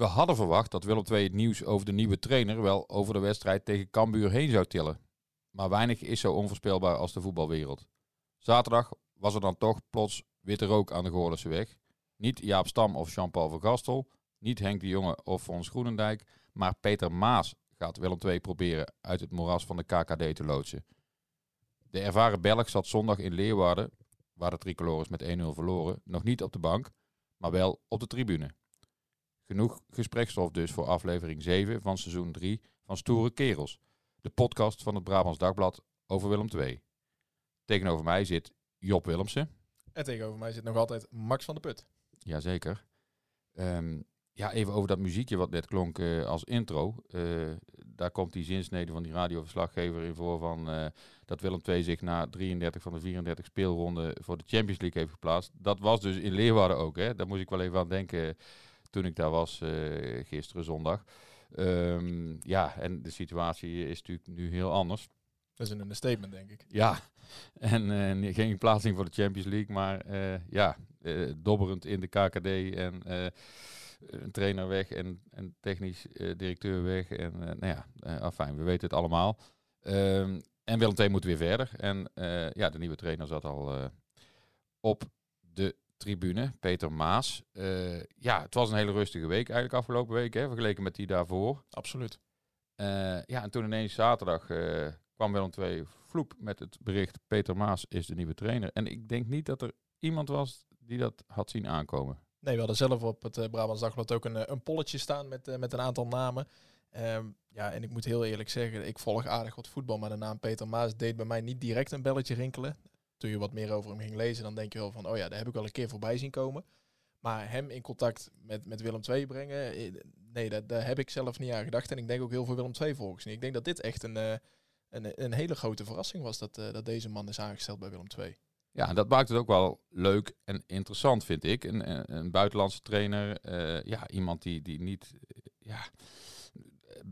We hadden verwacht dat Willem II het nieuws over de nieuwe trainer wel over de wedstrijd tegen Cambuur heen zou tillen. Maar weinig is zo onvoorspelbaar als de voetbalwereld. Zaterdag was er dan toch plots witte rook aan de Goorlense weg. Niet Jaap Stam of Jean-Paul van Gastel, niet Henk de Jonge of Fons Groenendijk, maar Peter Maas gaat Willem II proberen uit het moeras van de KKD te loodsen. De ervaren Belg zat zondag in Leeuwarden, waar de tricolores met 1-0 verloren, nog niet op de bank, maar wel op de tribune. Genoeg gesprekstof dus voor aflevering 7 van seizoen 3 van Stoere Kerels, de podcast van het Brabants Dagblad over Willem II. Tegenover mij zit Job Willemsen. En tegenover mij zit nog altijd Max van der Put. Jazeker. Um, ja, even over dat muziekje wat net klonk uh, als intro. Uh, daar komt die zinsnede van die radioverslaggever in voor van uh, dat Willem II zich na 33 van de 34 speelronden voor de Champions League heeft geplaatst. Dat was dus in Leeuwarden ook. Hè? Daar moest ik wel even aan denken toen ik daar was gisteren zondag. Um, ja, en de situatie is natuurlijk nu heel anders. Dat is een statement, denk ik. Ja, en uh, geen plaatsing voor de Champions League, maar uh, ja, uh, dobberend in de KKD en een trainer weg en een technisch directeur weg. En nou ja, afijn, we weten het allemaal. Um, en Willem II moet weer verder. En ja, de nieuwe trainer zat al op de tribune, Peter Maas. ja, het was een hele rustige week eigenlijk afgelopen week, hè, vergeleken met die daarvoor. Absoluut. ja, en toen ineens zaterdag kwam Willem II vloep met het bericht Peter Maas is de nieuwe trainer. En ik denk niet dat er iemand was die dat had zien aankomen. Nee, we hadden zelf op het Brabants Dagblad ook een, eh, een polletje staan met, met een aantal namen. Um, ja, en ik moet heel eerlijk zeggen, ik volg aardig wat voetbal, maar de naam Peter Maas deed bij mij niet direct een belletje rinkelen. Toen je wat meer over hem ging lezen, dan denk je wel van, oh ja, daar heb ik wel een keer voorbij zien komen. Maar hem in contact met, met Willem II brengen, nee, daar, heb ik zelf niet aan gedacht. En ik denk ook heel veel Willem II volgens niet. Ik denk dat dit echt een een, een hele grote verrassing was dat, uh, dat deze man is aangesteld bij Willem II. Ja, dat maakt het ook wel leuk en interessant, vind ik. Een, een buitenlandse trainer, ja, iemand die, die niet ja,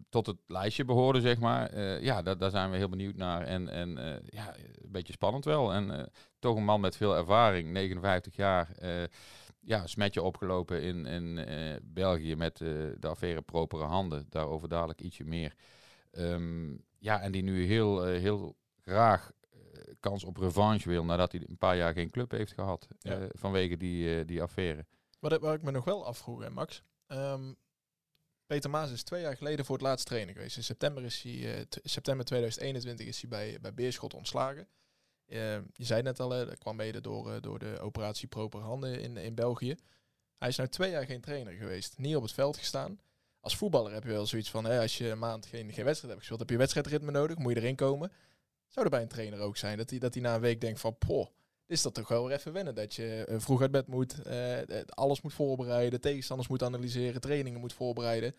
tot het lijstje behoorde, zeg maar. Uh, ja, daar, daar zijn we heel benieuwd naar. En, en ja, een beetje spannend wel. En toch een man met veel ervaring, 59 jaar. ja, smetje opgelopen in, in België met de affaire Propere Handen. Daarover dadelijk ietsje meer. Um, ja, en die nu heel, heel graag kans op revanche wil nadat hij een paar jaar geen club heeft gehad ja. vanwege die, die affaire. Wat, wat ik me nog wel afvroeg, hè, Max. Um, Peter Maas is twee jaar geleden voor het laatst trainen geweest. In september, is hij, september 2021 is hij bij, bij Beerschot ontslagen. je zei net al, dat kwam mede door, door de operatie Proper Handen in, in België. Hij is nu twee jaar geen trainer geweest. Niet op het veld gestaan als voetballer heb je wel zoiets van, als je een maand geen, geen wedstrijd hebt gespeeld, heb je wedstrijdritme nodig, moet je erin komen. Zou er bij een trainer ook zijn, dat hij dat na een week denkt van, poh, is dat toch wel even wennen. Dat je uh, vroeg uit bed moet, uh, alles moet voorbereiden, tegenstanders moet analyseren, trainingen moet voorbereiden.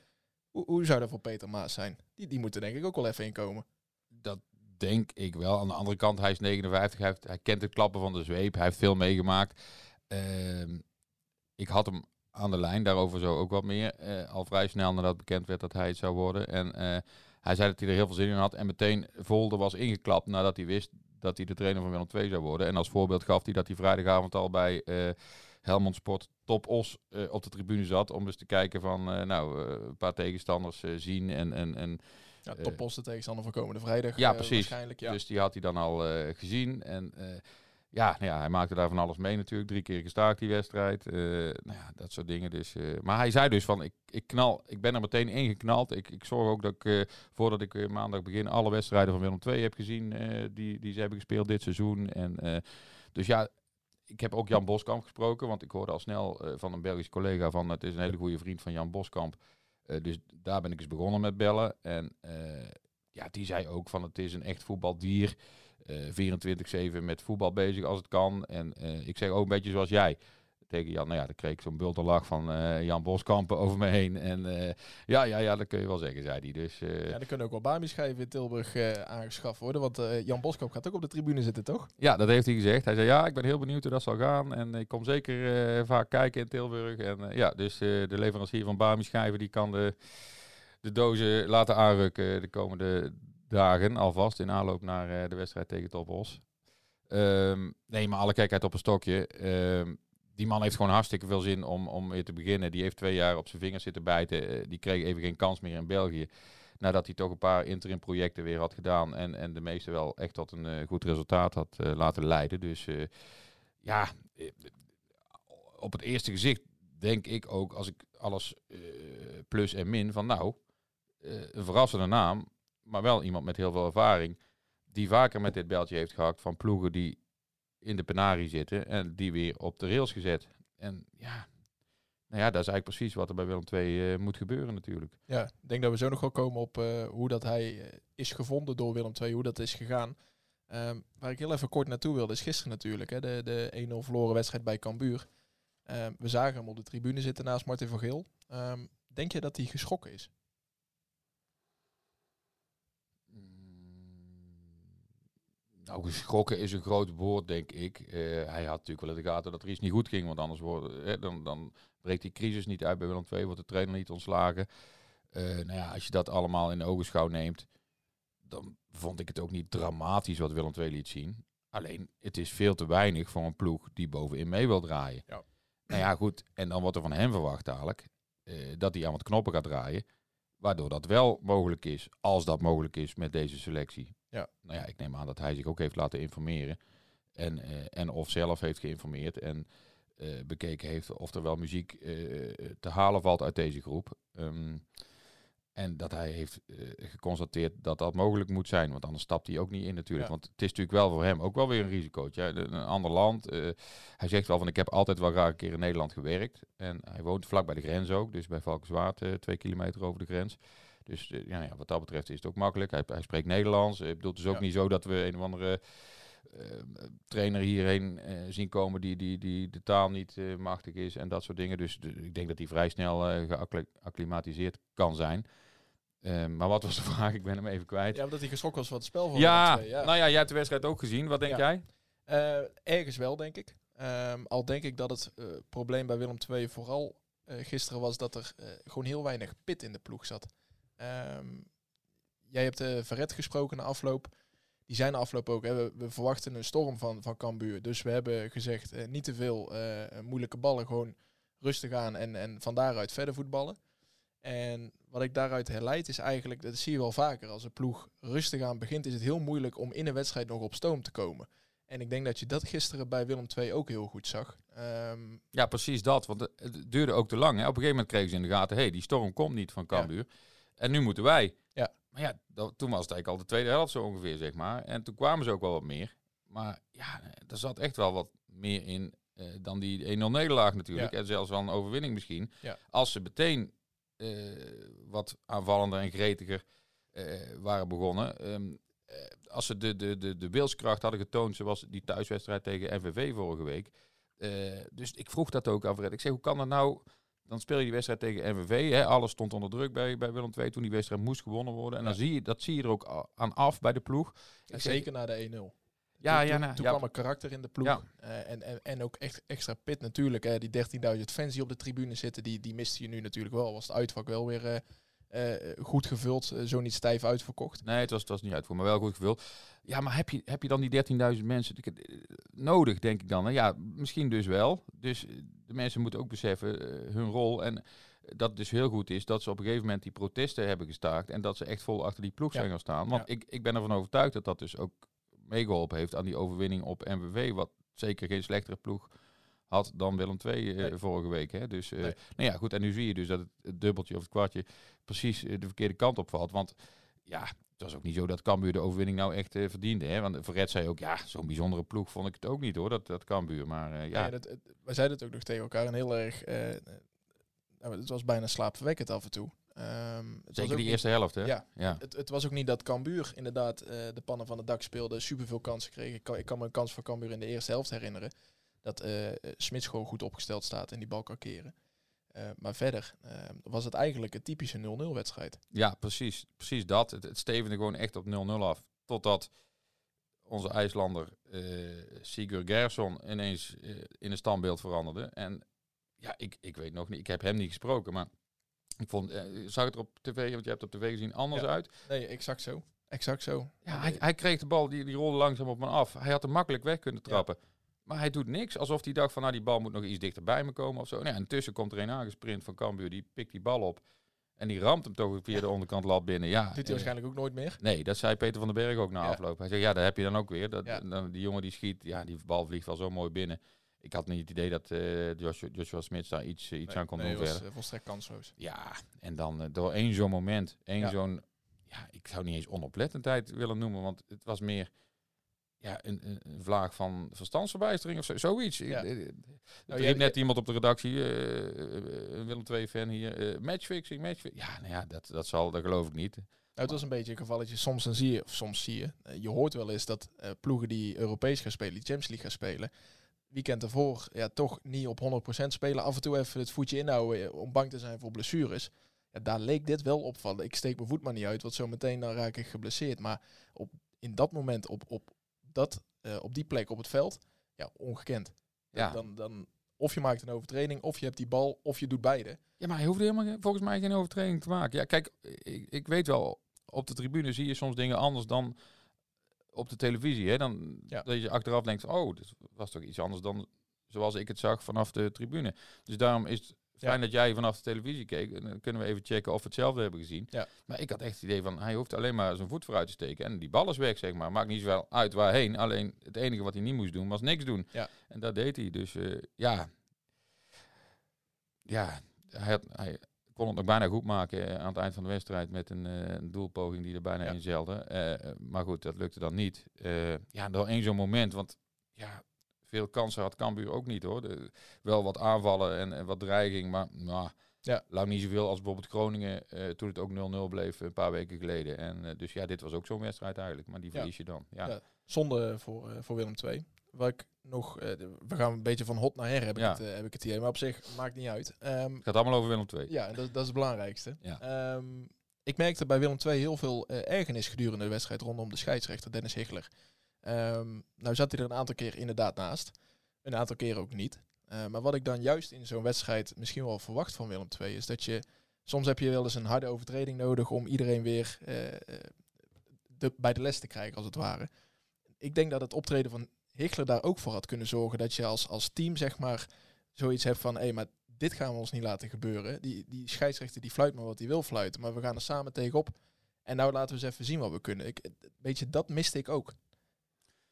Hoe, hoe zou dat voor Peter Maas zijn? Die, die moeten denk ik ook wel even inkomen. Dat denk ik wel. Aan de andere kant, hij is 59, hij, heeft, hij kent het klappen van de zweep, hij heeft veel meegemaakt. Uh, ik had hem aan de lijn. Daarover zo ook wat meer. Al vrij snel nadat bekend werd dat hij het zou worden. En hij zei dat hij er heel veel zin in had. En meteen Volder was ingeklapt nadat hij wist dat hij de trainer van Willem II zou worden. En als voorbeeld gaf hij dat hij vrijdagavond al bij uh, Helmond Sport Top Os op de tribune zat. Om eens te kijken van, nou, een paar tegenstanders zien en... en, en ja, Top Os de tegenstander van komende vrijdag. Ja, precies. Ja. Dus die had hij dan al gezien. En ja, nou ja, hij maakte daar van alles mee natuurlijk. Drie keer gestaakt die wedstrijd. Uh, nou ja, dat soort dingen. Dus, uh, maar hij zei dus van, ik, ik, knal, ik ben er meteen ingeknald. Ik, ik zorg ook dat ik, uh, voordat ik maandag begin, alle wedstrijden van Willem II heb gezien. die, die ze hebben gespeeld dit seizoen. En, dus ja, ik heb ook Jan Boskamp gesproken. Want ik hoorde al snel van een Belgisch collega van, het is een hele goede vriend van Jan Boskamp. dus daar ben ik eens begonnen met bellen. En ja, die zei ook van, het is een echt voetbaldier. 24-7 met voetbal bezig als het kan. En uh, ik zeg ook een beetje zoals jij. tegen Jan. Nou ja, dan kreeg ik zo'n bulderlach van eh, Jan Boskampen over me heen. En eh, ja, ja, ja, dat kun je wel zeggen, zei hij. Dus eh, Ja, er kunnen ook wel Bami-schijven in Tilburg eh, aangeschaft worden. Want eh, Jan Boskop gaat ook op de tribune zitten, toch? ja, dat heeft hij gezegd. Hij zei, ja, ik ben heel benieuwd hoe dat zal gaan. En ik kom zeker eh, vaak kijken in Tilburg. En eh, ja, dus eh, de leverancier van Bami schijven, die kan de, de dozen laten aanrukken de komende dagen alvast. In aanloop naar eh, de wedstrijd tegen Topos. Ehm nee, maar alle kijkheid op een stokje. Ehm, die man heeft gewoon hartstikke veel zin om, om weer te beginnen. Die heeft twee jaar op zijn vingers zitten bijten. Eh, die kreeg even geen kans meer in België. Nadat hij toch een paar interim projecten weer had gedaan. En, en de meeste wel echt tot een eh, goed resultaat had laten leiden. Dus ja, op het eerste gezicht denk ik ook, als ik alles plus en min, van nou, een verrassende naam. Maar wel iemand met heel veel ervaring. Die vaker met dit beltje heeft gehakt van ploegen die in de penarie zitten. En die weer op de rails gezet. En ja, nou ja, dat is eigenlijk precies wat er bij Willem II eh, moet gebeuren natuurlijk. Ja, ik denk dat we zo nog wel komen op eh, hoe dat hij eh, is gevonden door Willem II, hoe dat is gegaan. Ehm, waar ik heel even kort naartoe wilde, is gisteren natuurlijk, hè, de, de 1-0 verloren wedstrijd bij Cambuur. Ehm, we zagen hem op de tribune zitten naast Martin van Geel. Ehm, denk je dat hij geschrokken is? Nou, geschrokken is een groot woord, denk ik. Eh, hij had natuurlijk wel in de gaten dat er iets niet goed ging. Want anders wordt, eh, dan, dan breekt die crisis niet uit bij Willem II. Wordt de trainer niet ontslagen. Eh, nou ja, als je dat allemaal in de ogenschouw neemt. Dan vond ik het ook niet dramatisch wat Willem II liet zien. Alleen, het is veel te weinig voor een ploeg die bovenin mee wil draaien. Ja. Nou ja, goed. En dan wordt er van hem verwacht dadelijk eh, dat hij aan wat knoppen gaat draaien. Waardoor dat wel mogelijk is, als dat mogelijk is met deze selectie. Ja. Nou ja, ik neem aan dat hij zich ook heeft laten informeren. En, eh, en of zelf heeft geïnformeerd en eh, bekeken heeft of er wel muziek eh, te halen valt uit deze groep. Ehm, en dat hij heeft eh, geconstateerd dat dat mogelijk moet zijn. Want anders stapt hij ook niet in natuurlijk. Ja. Want het is natuurlijk wel voor hem ook wel weer een risicootje. Een ander land. eh, hij zegt wel van ik heb altijd wel graag een keer in Nederland gewerkt. En hij woont vlak bij de grens ook. Dus bij Valkenswaard, eh, twee kilometer over de grens. Dus eh, ja, ja, wat dat betreft is het ook makkelijk. Hij, hij spreekt Nederlands. Ik bedoel, het is ook Ja. niet zo dat we een of andere trainer hierheen zien komen die, die, die de taal niet machtig is en dat soort dingen. Dus de- ik denk dat hij vrij snel geacclimatiseerd kan zijn. Eh, maar wat was de vraag? Ik ben hem even kwijt. Ja, omdat hij geschrokken was van het spel van Ja, II, ja. nou ja, jij hebt de wedstrijd ook gezien. Wat denk Ja. jij? Eh, ergens wel, denk ik. Ehm, al denk ik dat het eh, probleem bij Willem II vooral eh, gisteren was dat er gewoon heel weinig pit in de ploeg zat. Ehm, jij hebt uh, Verret gesproken na afloop. Die zijn afloop ook. Hè. We, we verwachten een storm van, van Cambuur. Dus we hebben gezegd, niet te veel moeilijke ballen. Gewoon rustig aan en, en van daaruit verder voetballen. En wat ik daaruit herleid is eigenlijk, dat zie je wel vaker. Als een ploeg rustig aan begint, is het heel moeilijk om in een wedstrijd nog op stoom te komen. En ik denk dat je dat gisteren bij Willem II ook heel goed zag. Ehm, Ja, precies dat. Want het- duurde ook te lang. Hè. Op een gegeven moment kregen ze in de gaten... hé, hey, die storm komt niet van Cambuur. En nu moeten wij. Ja. Maar ja, dat- toen was het eigenlijk al de tweede helft zo ongeveer, zeg maar. En toen kwamen ze ook wel wat meer. Maar ja, er zat echt wel wat meer in eh, dan die 1-0 nederlaag natuurlijk. Ja. En zelfs wel een overwinning misschien. Ja. Als ze meteen wat aanvallender en gretiger eh, waren begonnen... ehm, eh, als ze de, de, de, de wilskracht hadden getoond, zoals die thuiswedstrijd tegen NVV vorige week. Eh, dus ik vroeg dat ook aan Fred. Ik zeg, hoe kan dat nou? Dan speel je die wedstrijd tegen NVV. Hè? Alles stond onder druk bij, bij Willem II toen die wedstrijd moest gewonnen worden. En dan Ja. zie je, dat zie je er ook aan af bij de ploeg. en zeker na de 1-0. Ja, toen, ja, toen, nou, toen ja. kwam er karakter in de ploeg. Ja. Eh, en, en, en ook echt extra pit natuurlijk. Hè. Die 13.000 fans die op de tribune zitten, die, die miste je nu natuurlijk wel. Was het uitvak wel weer eh, eh, goed gevuld, zo niet stijf uitverkocht. Nee, het was, het was niet uitvoer, maar wel goed gevuld. Ja, maar heb je, heb je dan die 13.000 mensen nodig, denk ik dan? hè? Ja, misschien dus wel. Dus de mensen moeten ook beseffen hun rol. En dat het dus heel goed is dat ze op een gegeven moment die protesten hebben gestaakt. En dat ze echt vol achter die ploeg Ja. zijn gaan staan. Want Ja. ik, ik ben ervan overtuigd dat dat dus ook meegeholpen heeft aan die overwinning op MVV. Wat zeker geen slechtere ploeg had dan Willem II eh, Nee. vorige week. Hè? Dus, eh, Nee. nou ja, goed. En nu zie je dus dat het, dubbeltje of het kwartje precies eh, de verkeerde kant op valt. Want ja, het was ook niet zo dat Cambuur de overwinning nou echt verdiende. Hè? Want Verret zei ook, ja, zo'n bijzondere ploeg vond ik het ook niet hoor, dat, dat Cambuur. Maar ja, Ja. dat, wij zeiden het ook nog tegen elkaar. En heel erg, nou, het was bijna slaapverwekkend af en toe. Ehm, zeker die niet- eerste helft hè. Ja. ja. Het, het was ook niet dat Cambuur inderdaad eh, de pannen van het dak speelde, superveel kansen kreeg. Ik kan, ik kan me een kans van Cambuur in de eerste helft herinneren. dat eh Smits gewoon goed opgesteld staat en die bal kan keren. Eh, maar verder eh, was het eigenlijk een typische 0-0 wedstrijd. Ja, precies. Precies dat. Het, het stevende gewoon echt op 0-0 af. Totdat onze IJslander Sigurd Gerson ineens in een standbeeld veranderde. En ja, ik, ik weet nog niet. Ik heb hem niet gesproken, maar ik vond, eh, zag het er op tv, want je hebt het op tv gezien, anders Ja. uit. Nee, exact zo. Exact zo. Ja, hij, hij kreeg de bal, die, die rolde langzaam op me af. Hij had hem makkelijk weg kunnen trappen. Maar hij doet niks. Alsof hij dacht van, nou die bal moet nog iets dichter bij me komen of zo. Nou, ja, intussen komt er een aangesprint van Cambuur. Die pikt die bal op. En die ramt hem toch via de onderkant lat binnen. Ja, Doet hij waarschijnlijk ook nooit meer. Nee, dat zei Peter van den Berg ook na Ja. afloop. Hij zei, ja, daar heb je dan ook weer. Dat, Ja. dan, die jongen die schiet, ja, die bal vliegt wel zo mooi binnen. Ik had niet het idee dat eh, Joshua, Joshua Smits daar iets, eh, iets aan kon nee, doen was verder. eh, volstrekt kansloos. Ja, en dan eh, door één zo'n moment, één Ja. zo'n, ja, ik zou niet eens onoplettendheid willen noemen, want het was meer ja, een, een, vlaag van verstandsverbijstering of zo, zoiets. Ja. Eh, Er Nou, net iemand op de redactie, Willem II-fan hier, matchfixing, matchfixing. Ja, nou ja, dat, dat zal, dat geloof ik niet. Nou, het was een beetje een gevalletje. Soms dan zie je, of soms zie je, je hoort wel eens dat ploegen die Europees gaan spelen, die Champions League gaan spelen, weekend ervoor ja, toch niet op 100% spelen. Af en toe even het voetje inhouden eh, om bang te zijn voor blessures. Ja, daar leek dit wel opvallen. Ik steek mijn voet maar niet uit, want zo meteen dan raak ik geblesseerd. Maar op, in dat moment, op, op, dat, eh, op die plek op het veld, ja, ongekend. Ja. Dan, dan, of je maakt een overtreding, of je hebt die bal, of je doet beide. Ja, maar hij hoeft helemaal volgens mij geen overtreding te maken. Ja, kijk, ik, ik weet wel, op de tribune zie je soms dingen anders dan op de televisie. Hè? Dan Ja. dat je achteraf denkt, oh, dit was toch iets anders dan zoals ik het zag vanaf de tribune. Dus daarom is het fijn Ja. dat jij vanaf de televisie keek. En dan kunnen we even checken of we hetzelfde hebben gezien. Ja. Maar ik had echt het idee van, hij hoeft alleen maar zijn voet vooruit te steken. En die bal is weg, zeg maar. Maakt niet zoveel uit waarheen. Alleen het enige wat hij niet moest doen, was niks doen. Ja. En dat deed hij. Dus eh, ja, ja, hij, had, hij kon het nog bijna goed maken eh, aan het eind van de wedstrijd met een, eh, een doelpoging die er bijna Ja. in zelde. Eh, maar goed, dat lukte dan niet. Ja, door één zo'n moment, want ja, veel kansen had Cambuur ook niet hoor. De- wel wat aanvallen en, en wat dreiging, maar nou, Ja. lang niet zoveel als bijvoorbeeld Groningen toen het ook 0-0 bleef een paar weken geleden. En dus ja, dit was ook zo'n wedstrijd eigenlijk, maar die Ja. verlies je dan. Ja. Zonde voor, voor Willem II. Waar ik nog, eh, we gaan een beetje van hot naar her, heb, Ja. ik, het, eh, heb ik het idee. Maar op zich maakt niet uit. Ehm, Het gaat allemaal over Willem II. ja, dat, dat is het belangrijkste. Ja. Ehm, ik merkte bij Willem II heel veel eh, ergernis gedurende de wedstrijd rondom de scheidsrechter Dennis Higler. Ehm, nou zat hij er een aantal keer inderdaad naast. Een aantal keer ook niet. Maar wat ik dan juist in zo'n wedstrijd misschien wel verwacht van Willem II is dat je soms heb je wel eens een harde overtreding nodig om iedereen weer de, bij de les te krijgen als het ware. Ik denk dat het optreden van Hichler daar ook voor had kunnen zorgen dat je als, als team zeg maar zoiets hebt van hé, maar dit gaan we ons niet laten gebeuren. Die, die scheidsrechter die fluit maar wat hij wil fluiten, maar we gaan er samen tegenop. En nou laten we eens even zien wat we kunnen. Ik, weet je, dat miste ik ook.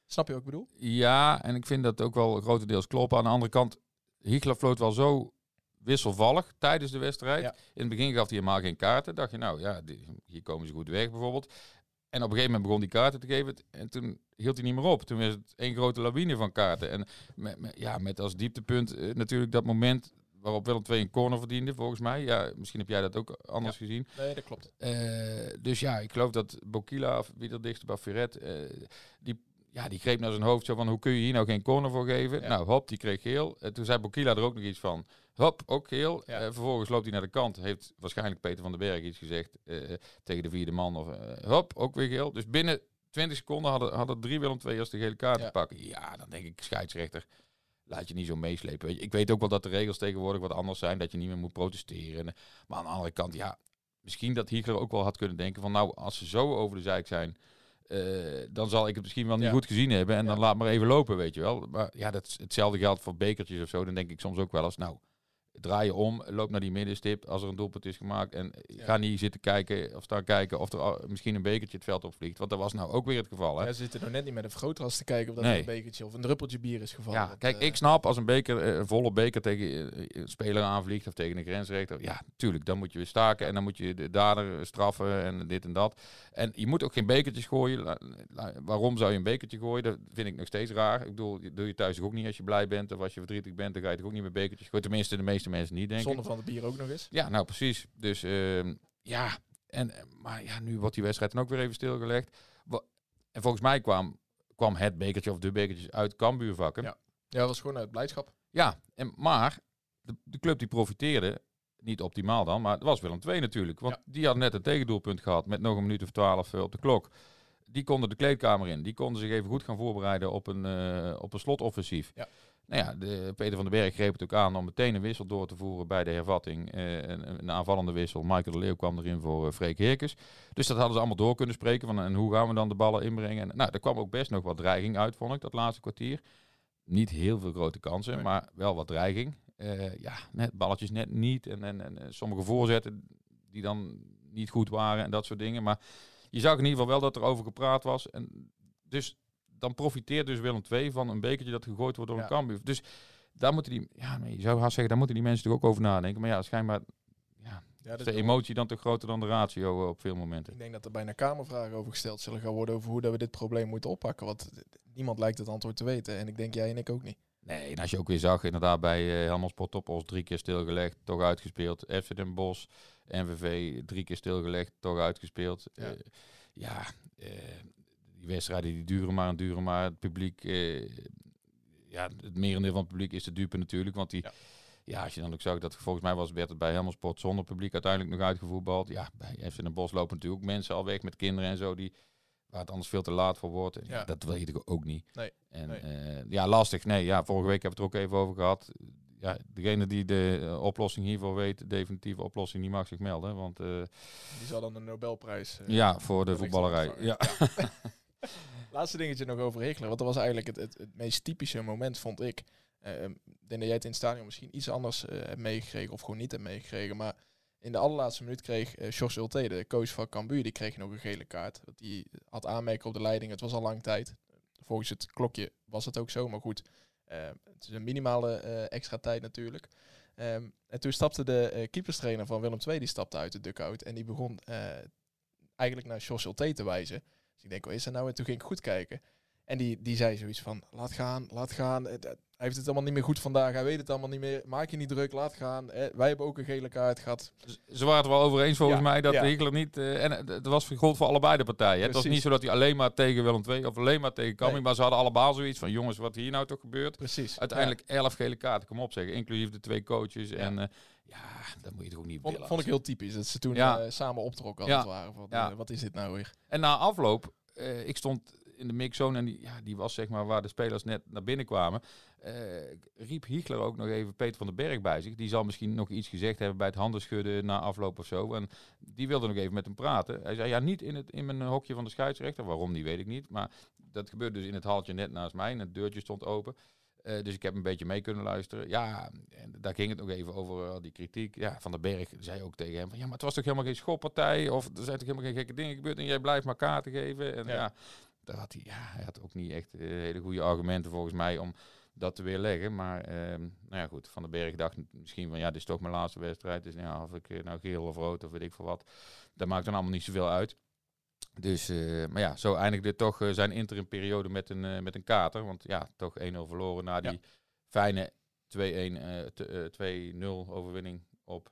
Snap je wat ik bedoel? Ja, en ik vind dat ook wel grotendeels kloppen. Aan de andere kant, Hiegler floot wel zo wisselvallig tijdens de wedstrijd. Ja. In het begin gaf hij helemaal geen kaarten. Dacht je, nou ja, die- hier komen ze goed weg bijvoorbeeld. En op een gegeven moment begon die kaarten te geven. En toen hield hij niet meer op. Toen was het één grote lawine van kaarten. En met, met- ja, met als dieptepunt eh, natuurlijk dat moment waarop Willem II een corner verdiende, volgens mij. Ja, misschien heb jij dat ook anders gezien. Nee, dat klopt. Eh, dus ja, ik geloof dat Bokila, of wie er dichtst bij Ferret, eh, die, ja, die greep naar zijn hoofd zo van, hoe kun je hier nou geen corner voor geven? Ja. Nou, hop, die kreeg geel. Eh, toen zei Bokila er ook nog iets van, hop, ook geel. Ja. Eh, vervolgens loopt hij naar de kant, heeft waarschijnlijk Peter van den Berg iets gezegd eh, tegen de vierde man. Of, eh, hop, ook weer geel. Dus binnen 20 seconden hadden, hadden drie Willem II'ers de gele kaart Ja. te pakken. Ja, dan denk ik, scheidsrechter, laat je niet zo meeslepen. Weet je. Ik weet ook wel dat de regels tegenwoordig wat anders zijn, dat je niet meer moet protesteren. Maar aan de andere kant, ja, misschien dat Hiegler ook wel had kunnen denken van nou, als ze zo over de zijk zijn, dan zal ik het misschien wel niet Ja. goed gezien hebben en dan laat maar even lopen, weet je wel. Maar ja, dat, hetzelfde geldt voor bekertjes of zo. Dan denk ik soms ook wel eens, nou, draai je om, loop naar die middenstip als er een doelpunt is gemaakt en Ja. ga niet zitten kijken of staan kijken of er misschien een bekertje het veld opvliegt. Want dat was nou ook weer het geval, hè. Ja, ze zitten nog net niet met een vergrootglas te kijken of dat Nee. een bekertje of een druppeltje bier is gevallen. Ja, kijk, eh, ik snap als een beker, eh, een volle beker tegen eh, een speler aanvliegt of tegen een grensrechter. Ja, tuurlijk, dan moet je weer staken en dan moet je de dader straffen en dit en dat. En je moet ook geen bekertjes gooien. Waarom zou je een bekertje gooien? Dat vind ik nog steeds raar. Ik bedoel, doe je thuis ook niet als je blij bent of als je verdrietig bent. Dan ga je toch ook niet met bekertjes gooien. Tenminste, de meeste mensen niet, denk ik. Zonde van het bier ook nog eens. Ja, nou precies. Dus ehm, ja, en, eh, maar ja, nu wordt die wedstrijd dan ook weer even stilgelegd. En volgens mij kwam, kwam het bekertje of de bekertjes uit Kambuurvakken. Ja. Ja, dat was gewoon uit blijdschap. Ja, en, maar de, de club die profiteerde, niet optimaal dan, maar het was Willem II natuurlijk. Want die had net een tegendoelpunt gehad met nog een minuut of twaalf eh, op de klok. Die konden de kleedkamer in. Die konden zich even goed gaan voorbereiden op een, eh, op een slotoffensief. Ja. Nou ja, de, Peter van den Berg greep het ook aan om meteen een wissel door te voeren bij de hervatting. Eh, een, een aanvallende wissel. Michael de Leeuw kwam erin voor uh, Freek Heerkens. Dus dat hadden ze allemaal door kunnen spreken. Van, en hoe gaan we dan de ballen inbrengen? En, nou, er kwam ook best nog wat dreiging uit, vond ik, dat laatste kwartier. Niet heel veel grote kansen, Nee. maar wel wat dreiging. Eh, ja, net, balletjes net niet. En, en, en sommige voorzetten die dan niet goed waren en dat soort dingen. Maar je zag in ieder geval wel dat er over gepraat was. En dus dan profiteert dus Willem II van een bekertje dat gegooid wordt door Ja. een Cambuur. Dus daar moeten die, ja, nee, je zou haast zeggen, daar moeten die mensen toch ook over nadenken. Maar ja, schijnbaar Ja, is de emotie dan toch groter dan de ratio eh, op veel momenten. Ik denk dat er bijna kamervragen over gesteld zullen gaan worden over hoe dat we dit probleem moeten oppakken. Want niemand lijkt het antwoord te weten. En ik denk jij en ik ook niet. Nee, en als je ook weer zag, inderdaad bij uh, Helmond Sport Toppos drie keer stilgelegd, toch uitgespeeld. FC Den Bosch, NVV drie keer stilgelegd, toch uitgespeeld. Ja. Eh, wedstrijden die duren maar en duren maar. Het publiek, eh, ja, het merendeel van het publiek is de dupe natuurlijk. Want die, Ja. ja. als je dan ook zag dat volgens mij was werd het bij Helmond Sport zonder publiek uiteindelijk nog uitgevoetbald. Ja, bij FC Den Bosch lopen natuurlijk ook mensen al weg met kinderen en zo die waar het anders veel te laat voor wordt. Ja. Dat wil je toch ook niet. Nee, En nee. eh, ja, lastig. Nee, ja, vorige week hebben we het er ook even over gehad. Ja, degene die de eh, oplossing hiervoor weet, de definitieve oplossing, die mag zich melden. Want eh, Die zal dan een Nobelprijs. ja, voor de voetballerij. Ja. Laatste dingetje nog over Hegelen. Want dat was eigenlijk het, het, het meest typische moment, vond ik. Eh, ik denk dat jij het in het stadion misschien iets anders eh, hebt meegekregen. Of gewoon niet hebt meegekregen. Maar in de allerlaatste minuut kreeg eh Sjors Ulte, de coach van Cambuur, die kreeg nog een gele kaart. Die had aanmerken op de leiding. Het was al lang tijd. Volgens het klokje was het ook zo. Maar goed, eh, het is een minimale eh, extra tijd natuurlijk. Ehm, en toen stapte de eh, keeperstrainer van Willem II, die stapte uit de dugout. En die begon eh, eigenlijk naar Sjors Ulte te wijzen. Dus ik denk, wat is er nou? En toen ging ik goed kijken. En die, die zei zoiets van, laat gaan, laat gaan. Eh, Hij heeft het allemaal niet meer goed vandaag. Hij weet het allemaal niet meer. Maak je niet druk, laat gaan. Eh, wij hebben ook een gele kaart gehad. Ze waren het wel over eens volgens Ja, mij dat ja. de niet... eh, en het, het was gold voor allebei de partijen. Het was niet zo dat hij alleen maar tegen Willem II of alleen maar tegen. Nee. Maar ze hadden allemaal zoiets van, jongens, wat hier nou toch gebeurt. Precies. Uiteindelijk elf gele kaarten, kom op zeggen. Inclusief de twee coaches. Ja. En eh, ja, dat moet je toch ook niet Vond, vond ik heel typisch. Dat ze toen Ja. eh, samen optrokken als Ja. het ware. Van, Ja. eh, wat is dit nou weer? En na afloop, eh, ik stond in de mixzone en die, ja, die was zeg maar waar de spelers net naar binnen kwamen. eh, riep Hiegler ook nog even Peter van den Berg bij zich. Die zal misschien nog iets gezegd hebben bij het handenschudden na afloop of zo. En die wilde nog even met hem praten. Hij zei ja, niet in, het, in mijn hokje van de scheidsrechter. Waarom, die weet ik niet. Maar dat gebeurde dus in het haltje net naast mij. En het deurtje stond open. Eh, dus ik heb een beetje mee kunnen luisteren. Ja, en daar ging het nog even over, die kritiek. Ja, Van den Berg zei ook tegen hem van... Ja, maar het was toch helemaal geen schoppartij? Of er zijn toch helemaal geen gekke dingen gebeurd? En jij blijft maar kaarten geven. En Ja. ja, daar had hij, ja, hij had ook niet echt eh, hele goede argumenten volgens mij om dat te weerleggen. Maar ehm, nou ja, goed. Van den Berg dacht misschien van... Ja, dit is toch mijn laatste wedstrijd. Dus ja, of ik eh, nou geel of rood of weet ik veel wat. Dat maakt dan allemaal niet zoveel uit. Dus, eh, maar ja, zo eindigde toch eh, zijn interimperiode met een, met een kater. Want ja, toch 1-0 verloren na die Ja. fijne 2-1, eh, t- eh, 2-0 overwinning op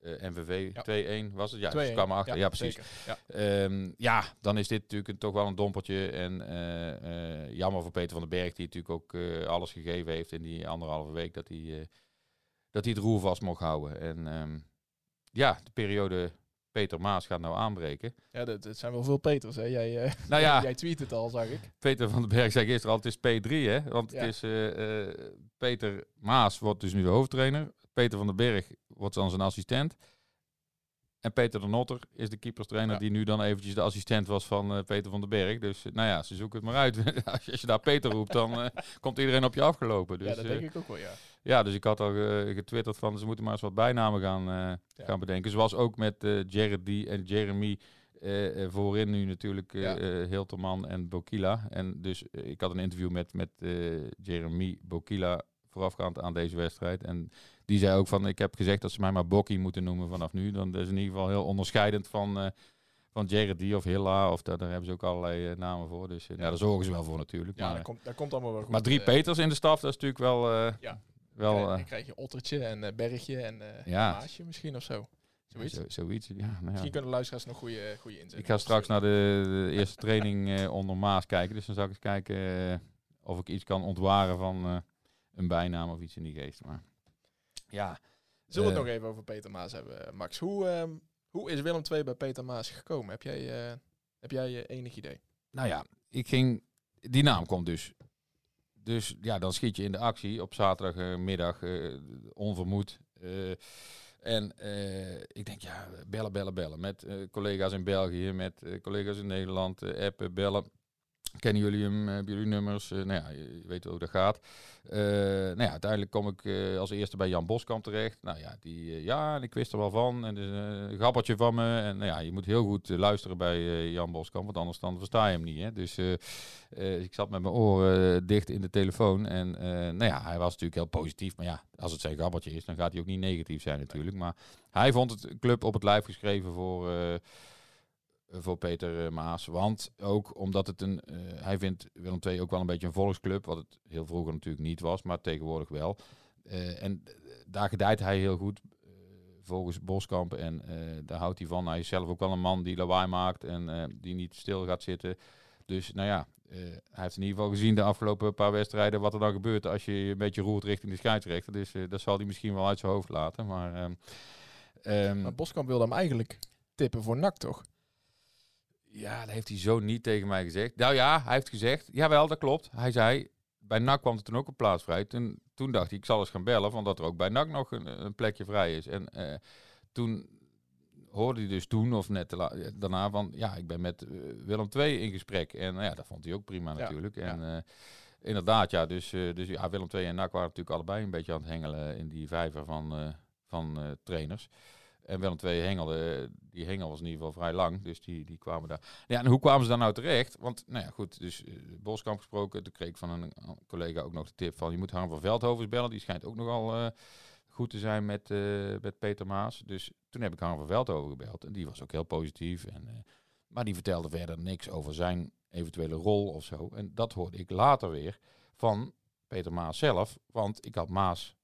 eh, MVV. Ja. 2-1 was het? Ja, 2-1. ze kwamen achter. Ja, precies. Ja. Ehm, ja, dan is dit natuurlijk een, toch wel een dompertje. En eh, eh, jammer voor Peter van den Berg, die natuurlijk ook eh, alles gegeven heeft in die anderhalve week dat hij, dat hij het roer vast mocht houden. En ehm, ja, de periode Peter Maas gaat nou aanbreken. Ja, dat, het zijn wel veel Peters. Hè? Jij, Nou ja, jij tweet het al, zag ik. Peter van den Berg zei gisteren al, het is P3 hè. Want het is Peter Maas wordt dus nu de hoofdtrainer. Peter van den Berg wordt dan zijn assistent. En Peter de Notter is de keeperstrainer Ja. die nu dan eventjes de assistent was van eh, Peter van den Berg. Dus eh, nou ja, ze zoeken het maar uit. als, je, als je daar Peter roept, dan eh, komt iedereen op je afgelopen. Dus, ja, dat denk ik ook wel, ja. ja, dus ik had al getwitterd van ze moeten maar eens wat bijnamen gaan, Ja. gaan bedenken. Zoals ook met Jared D en Jeremy voorin nu natuurlijk Ja. Hilterman en Bokila. En dus ik had een interview met, met Jeremy Bokila voorafgaand aan deze wedstrijd. En die zei ook van ik heb gezegd dat ze mij maar Bokkie moeten noemen vanaf nu. Dan is in ieder geval heel onderscheidend van... eh, van Jared D of Hilla, of daar, daar hebben ze ook allerlei eh, namen voor. Dus eh, ja. daar zorgen ze wel voor natuurlijk. Ja, maar, komt, allemaal wel goed. maar drie. Peters in de staf, dat is natuurlijk wel... Ja. wel Dan krijg je Ottertje en Bergje en Ja. Maasje misschien of zo. Zoiets. Zo, zoiets. Ja, nou ja. Misschien kunnen luisteraars nog goede, goede inzet. Ik ga straks naar de, de eerste training onder Maas kijken. Dus dan zal ik eens kijken of ik iets kan ontwaren van, een bijnaam of iets in die geest. Maar ja, Zullen we het Eh. nog even over Peter Maas hebben, Max? Hoe, ehm, hoe is Willem II bij Peter Maas gekomen? Heb jij, eh, heb jij eh, enig idee? nou ja, ik ging, die naam komt dus. Dus ja, dan schiet je in de actie op zaterdagmiddag, onvermoed. en ik denk, ja, bellen, bellen, bellen. Met collega's in België, met collega's in Nederland, appen, bellen. Kennen jullie hem? Hebben jullie nummers? Eh, nou ja, je weet hoe dat gaat. Eh, nou ja, uiteindelijk kom ik eh, als eerste bij Jan Boskamp terecht. Nou ja, die, ja, ik wist er wel van. En een grappeltje van me. En nou ja, je moet heel goed luisteren bij Jan Boskamp, want anders dan versta je hem niet. Hè? Dus ik zat met mijn oren dicht in de telefoon. En nou ja, hij was natuurlijk heel positief. Maar ja, als het zijn grappeltje is, dan gaat hij ook niet negatief zijn natuurlijk. Maar hij vond het club op het lijf geschreven voor... eh, voor Peter eh, Maas. Want ook omdat het een. eh, hij vindt Willem II ook wel een beetje een volksclub. Wat het heel vroeger natuurlijk niet was, maar tegenwoordig wel. En daar gedijt hij heel goed. volgens Boskamp. En daar houdt hij van. Hij is zelf ook wel een man die lawaai maakt. En die niet stil gaat zitten. Dus nou ja. hij heeft in ieder geval gezien de afgelopen paar wedstrijden wat er dan gebeurt als je een beetje roert richting de scheidsrechter. Dus dat zal hij misschien wel uit zijn hoofd laten. Maar, ehm, ehm, Maar Boskamp wilde hem eigenlijk tippen voor NAC, toch? Ja, dat heeft hij zo niet tegen mij gezegd. Nou ja, hij heeft gezegd, jawel, dat klopt. Hij zei, bij NAC kwam er toen ook een plaats vrij. Toen, toen dacht hij, ik zal eens gaan bellen, van dat er ook bij NAC nog een, een plekje vrij is. En eh, toen hoorde hij dus toen, of net daarna, van ja, ik ben met eh, Willem II in gesprek. En nou ja, dat vond hij ook prima natuurlijk. ja. En eh, inderdaad, ja, dus, dus ja, Willem II en NAC waren natuurlijk allebei een beetje aan het hengelen in die vijver van, van trainers. En Willem II hengelde, die hengel was in ieder geval vrij lang, dus die, die kwamen daar. Ja, en hoe kwamen ze daar nou terecht? Want, nou ja, goed, dus eh, Boskamp gesproken. Toen kreeg ik van een, een collega ook nog de tip van... je moet Harm van Veldhovens bellen. Die schijnt ook nogal eh, goed te zijn met, eh, met Peter Maas. Dus toen heb ik Harm van Veldhoven gebeld. En die was ook heel positief. En, maar die vertelde verder niks over zijn eventuele rol of zo. En dat hoorde ik later weer van Peter Maas zelf. Want ik had Maas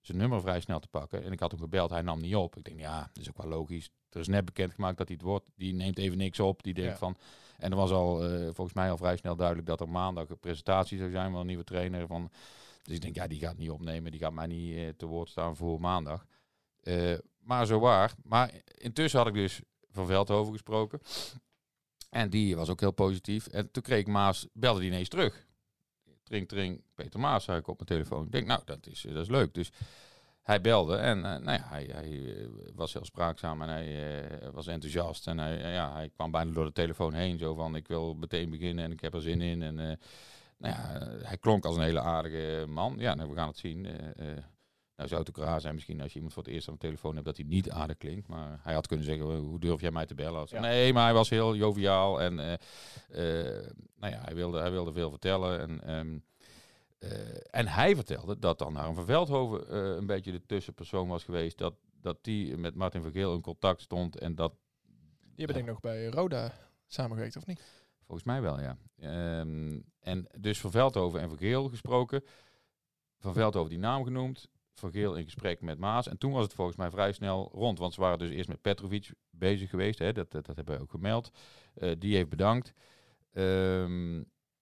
zijn nummer vrij snel te pakken. En ik had hem gebeld, hij nam niet op. Ik denk, ja, dat is ook wel logisch. Er is net bekendgemaakt dat hij het wordt. Die neemt even niks op. Die denkt Ja. van... En er was al eh, volgens mij al vrij snel duidelijk dat er maandag een presentatie zou zijn van een nieuwe trainer. Van, dus ik denk, ja, die gaat niet opnemen. Die gaat mij niet eh, te woord staan voor maandag. Eh, maar zo waar. Maar intussen had ik dus van Veldhoven gesproken. En die was ook heel positief. En toen kreeg ik Maas, belde die ineens terug. Tring, tring, Peter Maas, zei ik op mijn telefoon. Ik denk, nou, dat is, dat is leuk. Dus hij belde en eh, nou ja, hij, hij eh, was heel spraakzaam en hij eh, was enthousiast. En hij, eh, ja, hij kwam bijna door de telefoon heen, zo van, ik wil meteen beginnen en ik heb er zin in. En eh, nou ja, eh, hij klonk als een hele aardige man. Ja, nou, we gaan het zien. Nou zou het ook raar zijn misschien als je iemand voor het eerst aan de telefoon hebt dat hij niet aardig klinkt. Maar hij had kunnen zeggen, hoe durf jij mij te bellen? Als- Ja. Nee, maar hij was heel joviaal en eh, eh, nou ja, hij wilde, hij wilde veel vertellen. En, ehm, eh, en hij vertelde dat dan Harm van Veldhoven een beetje de tussenpersoon was geweest. Dat, dat die met Martin Vergeel in contact stond en dat Die hebben denk ik nog bij Roda samengewerkt, of niet? Volgens mij wel, ja. Ehm, en dus Van Veldhoven en Vergeel gesproken. Van Veldhoven die naam genoemd. Vergeel in gesprek met Maas. En toen was het volgens mij vrij snel rond. Want ze waren dus eerst met Petrovic bezig geweest. Hè, dat, dat, dat hebben we ook gemeld. Eh, die heeft bedankt. Ehm,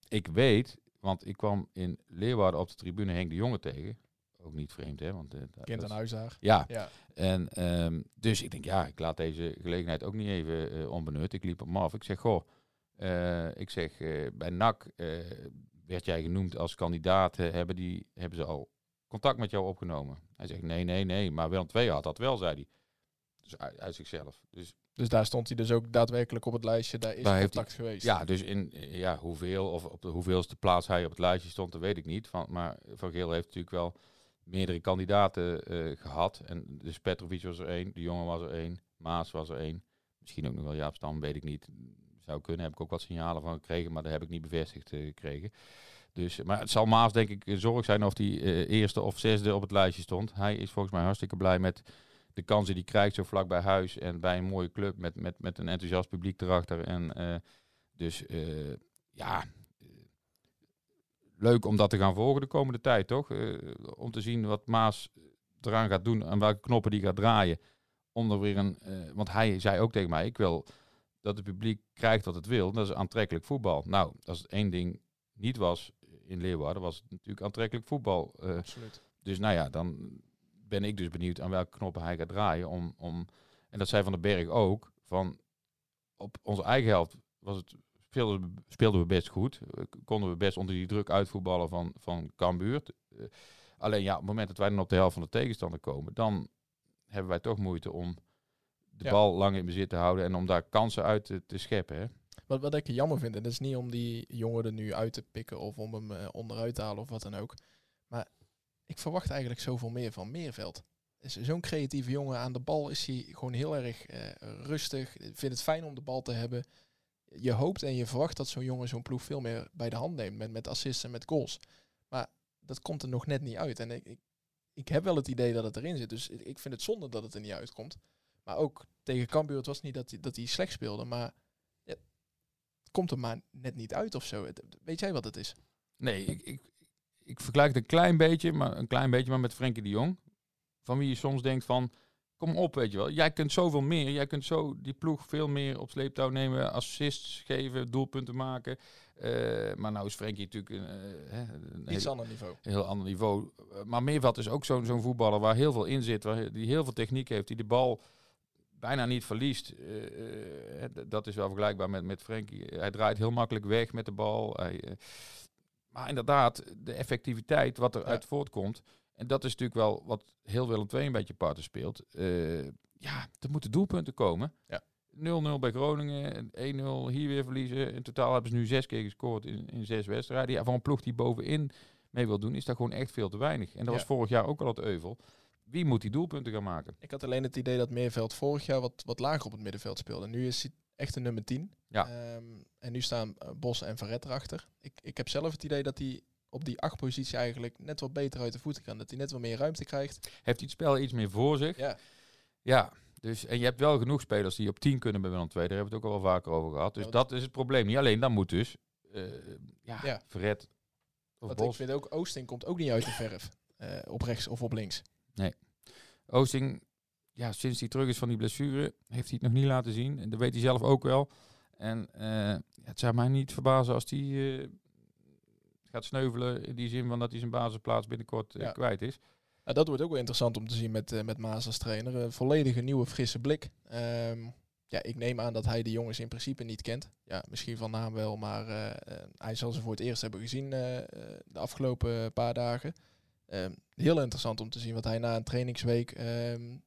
ik weet, want ik kwam in Leeuwarden op de tribune Henk de Jonge tegen. Ook niet vreemd, hè? Want, dat- Kind aan is- huis daar. Ja, Ja. en ehm, dus ik denk, ja, ik laat deze gelegenheid ook niet even eh, onbenut. Ik liep op hem af. Ik zeg, goh, eh, ik zeg, bij NAC werd jij genoemd als kandidaat. hebben, die, hebben ze al contact met jou opgenomen? Hij zegt, nee, nee, nee. Maar Willem II had dat wel, zei hij. Dus uit, uit zichzelf. Dus Dus daar stond hij dus ook daadwerkelijk op het lijstje. Daar is Daar contact geweest. ja, dus in ja, hoeveel of op de hoeveelste plaats hij op het lijstje stond, dat weet ik niet. Van, maar Van Geel heeft natuurlijk wel meerdere kandidaten eh, gehad. En dus Petrovic was er één, de jongen was er één, Maas was er één. Misschien ook nog wel Jaap Stam, weet ik niet. Zou kunnen, heb ik ook wat signalen van gekregen, maar dat heb ik niet bevestigd eh, gekregen. Dus, maar het zal Maas denk ik zorg zijn of hij eh, eerste of zesde op het lijstje stond. Hij is volgens mij hartstikke blij met de kansen die hij krijgt zo vlak bij huis en bij een mooie club met, met, met een enthousiast publiek erachter. En eh, dus eh, ja, leuk om dat te gaan volgen de komende tijd, toch? Om te zien wat Maas eraan gaat doen en welke knoppen die gaat draaien. Om er weer een, want hij zei ook tegen mij, ik wil dat het publiek krijgt wat het wil. Dat is aantrekkelijk voetbal. Nou, als het één ding niet was in Leeuwarden was het natuurlijk aantrekkelijk voetbal. Eh, Absoluut. dus nou ja, dan ben ik dus benieuwd aan welke knoppen hij gaat draaien. Om, om, en dat zei Van den Berg ook. Van op onze eigen helft was het, speelden, we, speelden we best goed. Eh, Konden we best onder die druk uitvoetballen van, van Cambuur. Eh, alleen ja, op het moment dat wij dan op de helft van de tegenstander komen, dan hebben wij toch moeite om de Ja. bal lang in bezit te houden en om daar kansen uit te, te scheppen. Hè? Wat, wat ik jammer vind, en dat is niet om die jongen er nu uit te pikken of om hem eh, onderuit te halen of wat dan ook. Maar ik verwacht eigenlijk zoveel meer van Meerveld. Is Zo'n creatieve jongen aan de bal is hij gewoon heel erg eh, rustig. Vindt het fijn om de bal te hebben. Je hoopt en je verwacht dat zo'n jongen zo'n ploeg veel meer bij de hand neemt met, met assists en met goals. Maar dat komt er nog net niet uit. En ik, ik, ik heb wel het idee dat het erin zit. Dus ik vind het zonde dat het er niet uitkomt. Maar ook tegen Cambuur, het was niet dat hij, dat hij slecht speelde, maar komt er maar net niet uit of zo. Weet jij wat het is? Nee, ik, ik, ik vergelijk het een klein beetje, maar een klein beetje, maar met Frenkie de Jong. Van wie je soms denkt van, kom op, weet je wel. Jij kunt zoveel meer. Jij kunt zo die ploeg veel meer op sleeptouw nemen, assists geven, doelpunten maken. Eh, maar nou is Frenkie natuurlijk een, eh, een Iets heel, ander niveau. een heel ander niveau. Eh, Maar Meerveld is ook zo'n zo'n voetballer waar heel veel in zit, waar, die heel veel techniek heeft, die de bal bijna niet verliest. Eh, eh, dat is wel vergelijkbaar met, met Frenkie. Hij draait heel makkelijk weg met de bal. Hij, eh, maar inderdaad, de effectiviteit wat eruit voortkomt. En dat is natuurlijk wel wat heel Willem II een beetje parten speelt. Ja, er moeten doelpunten komen. Ja. 0-0 bij Groningen, 1-0 hier weer verliezen. In totaal hebben ze nu zes keer gescoord in, in zes wedstrijden. Ja, voor een ploeg die bovenin mee wil doen, is dat gewoon echt veel te weinig. En dat Ja. was vorig jaar ook al het euvel. Wie moet die doelpunten gaan maken? Ik had alleen het idee dat Meerveld vorig jaar wat, wat lager op het middenveld speelde. Nu is hij echt een nummer 10. Ja. Ehm, en nu staan eh, Bos en Verret erachter. Ik, ik heb zelf het idee dat hij op die acht positie eigenlijk net wat beter uit de voeten kan. Dat hij net wat meer ruimte krijgt. Heeft hij het spel iets meer voor zich? Ja. Ja, dus, en je hebt wel genoeg spelers die op 10 kunnen bij Willem II. Daar hebben we het ook al wel vaker over gehad. Dus Ja, dat is het probleem. Niet alleen, dan moet dus eh ja, Ja. Verret of Want ik Bos. vind ook Oosting komt ook niet uit de verf. eh, op rechts of op links. Oosting, ja, sinds hij terug is van die blessure, heeft hij het nog niet laten zien. En dat weet hij zelf ook wel. En eh, het zou mij niet verbazen als hij eh, gaat sneuvelen. In die zin van dat hij zijn basisplaats binnenkort eh, Ja. kwijt is. Dat wordt ook wel interessant om te zien met, met Maas als trainer. Een volledige nieuwe frisse blik. Ehm, ja, ik neem aan dat hij de jongens in principe niet kent. Ja, misschien van naam wel, maar hij zal ze voor het eerst hebben gezien de afgelopen paar dagen. Ehm, heel interessant om te zien wat hij na een trainingsweek ehm,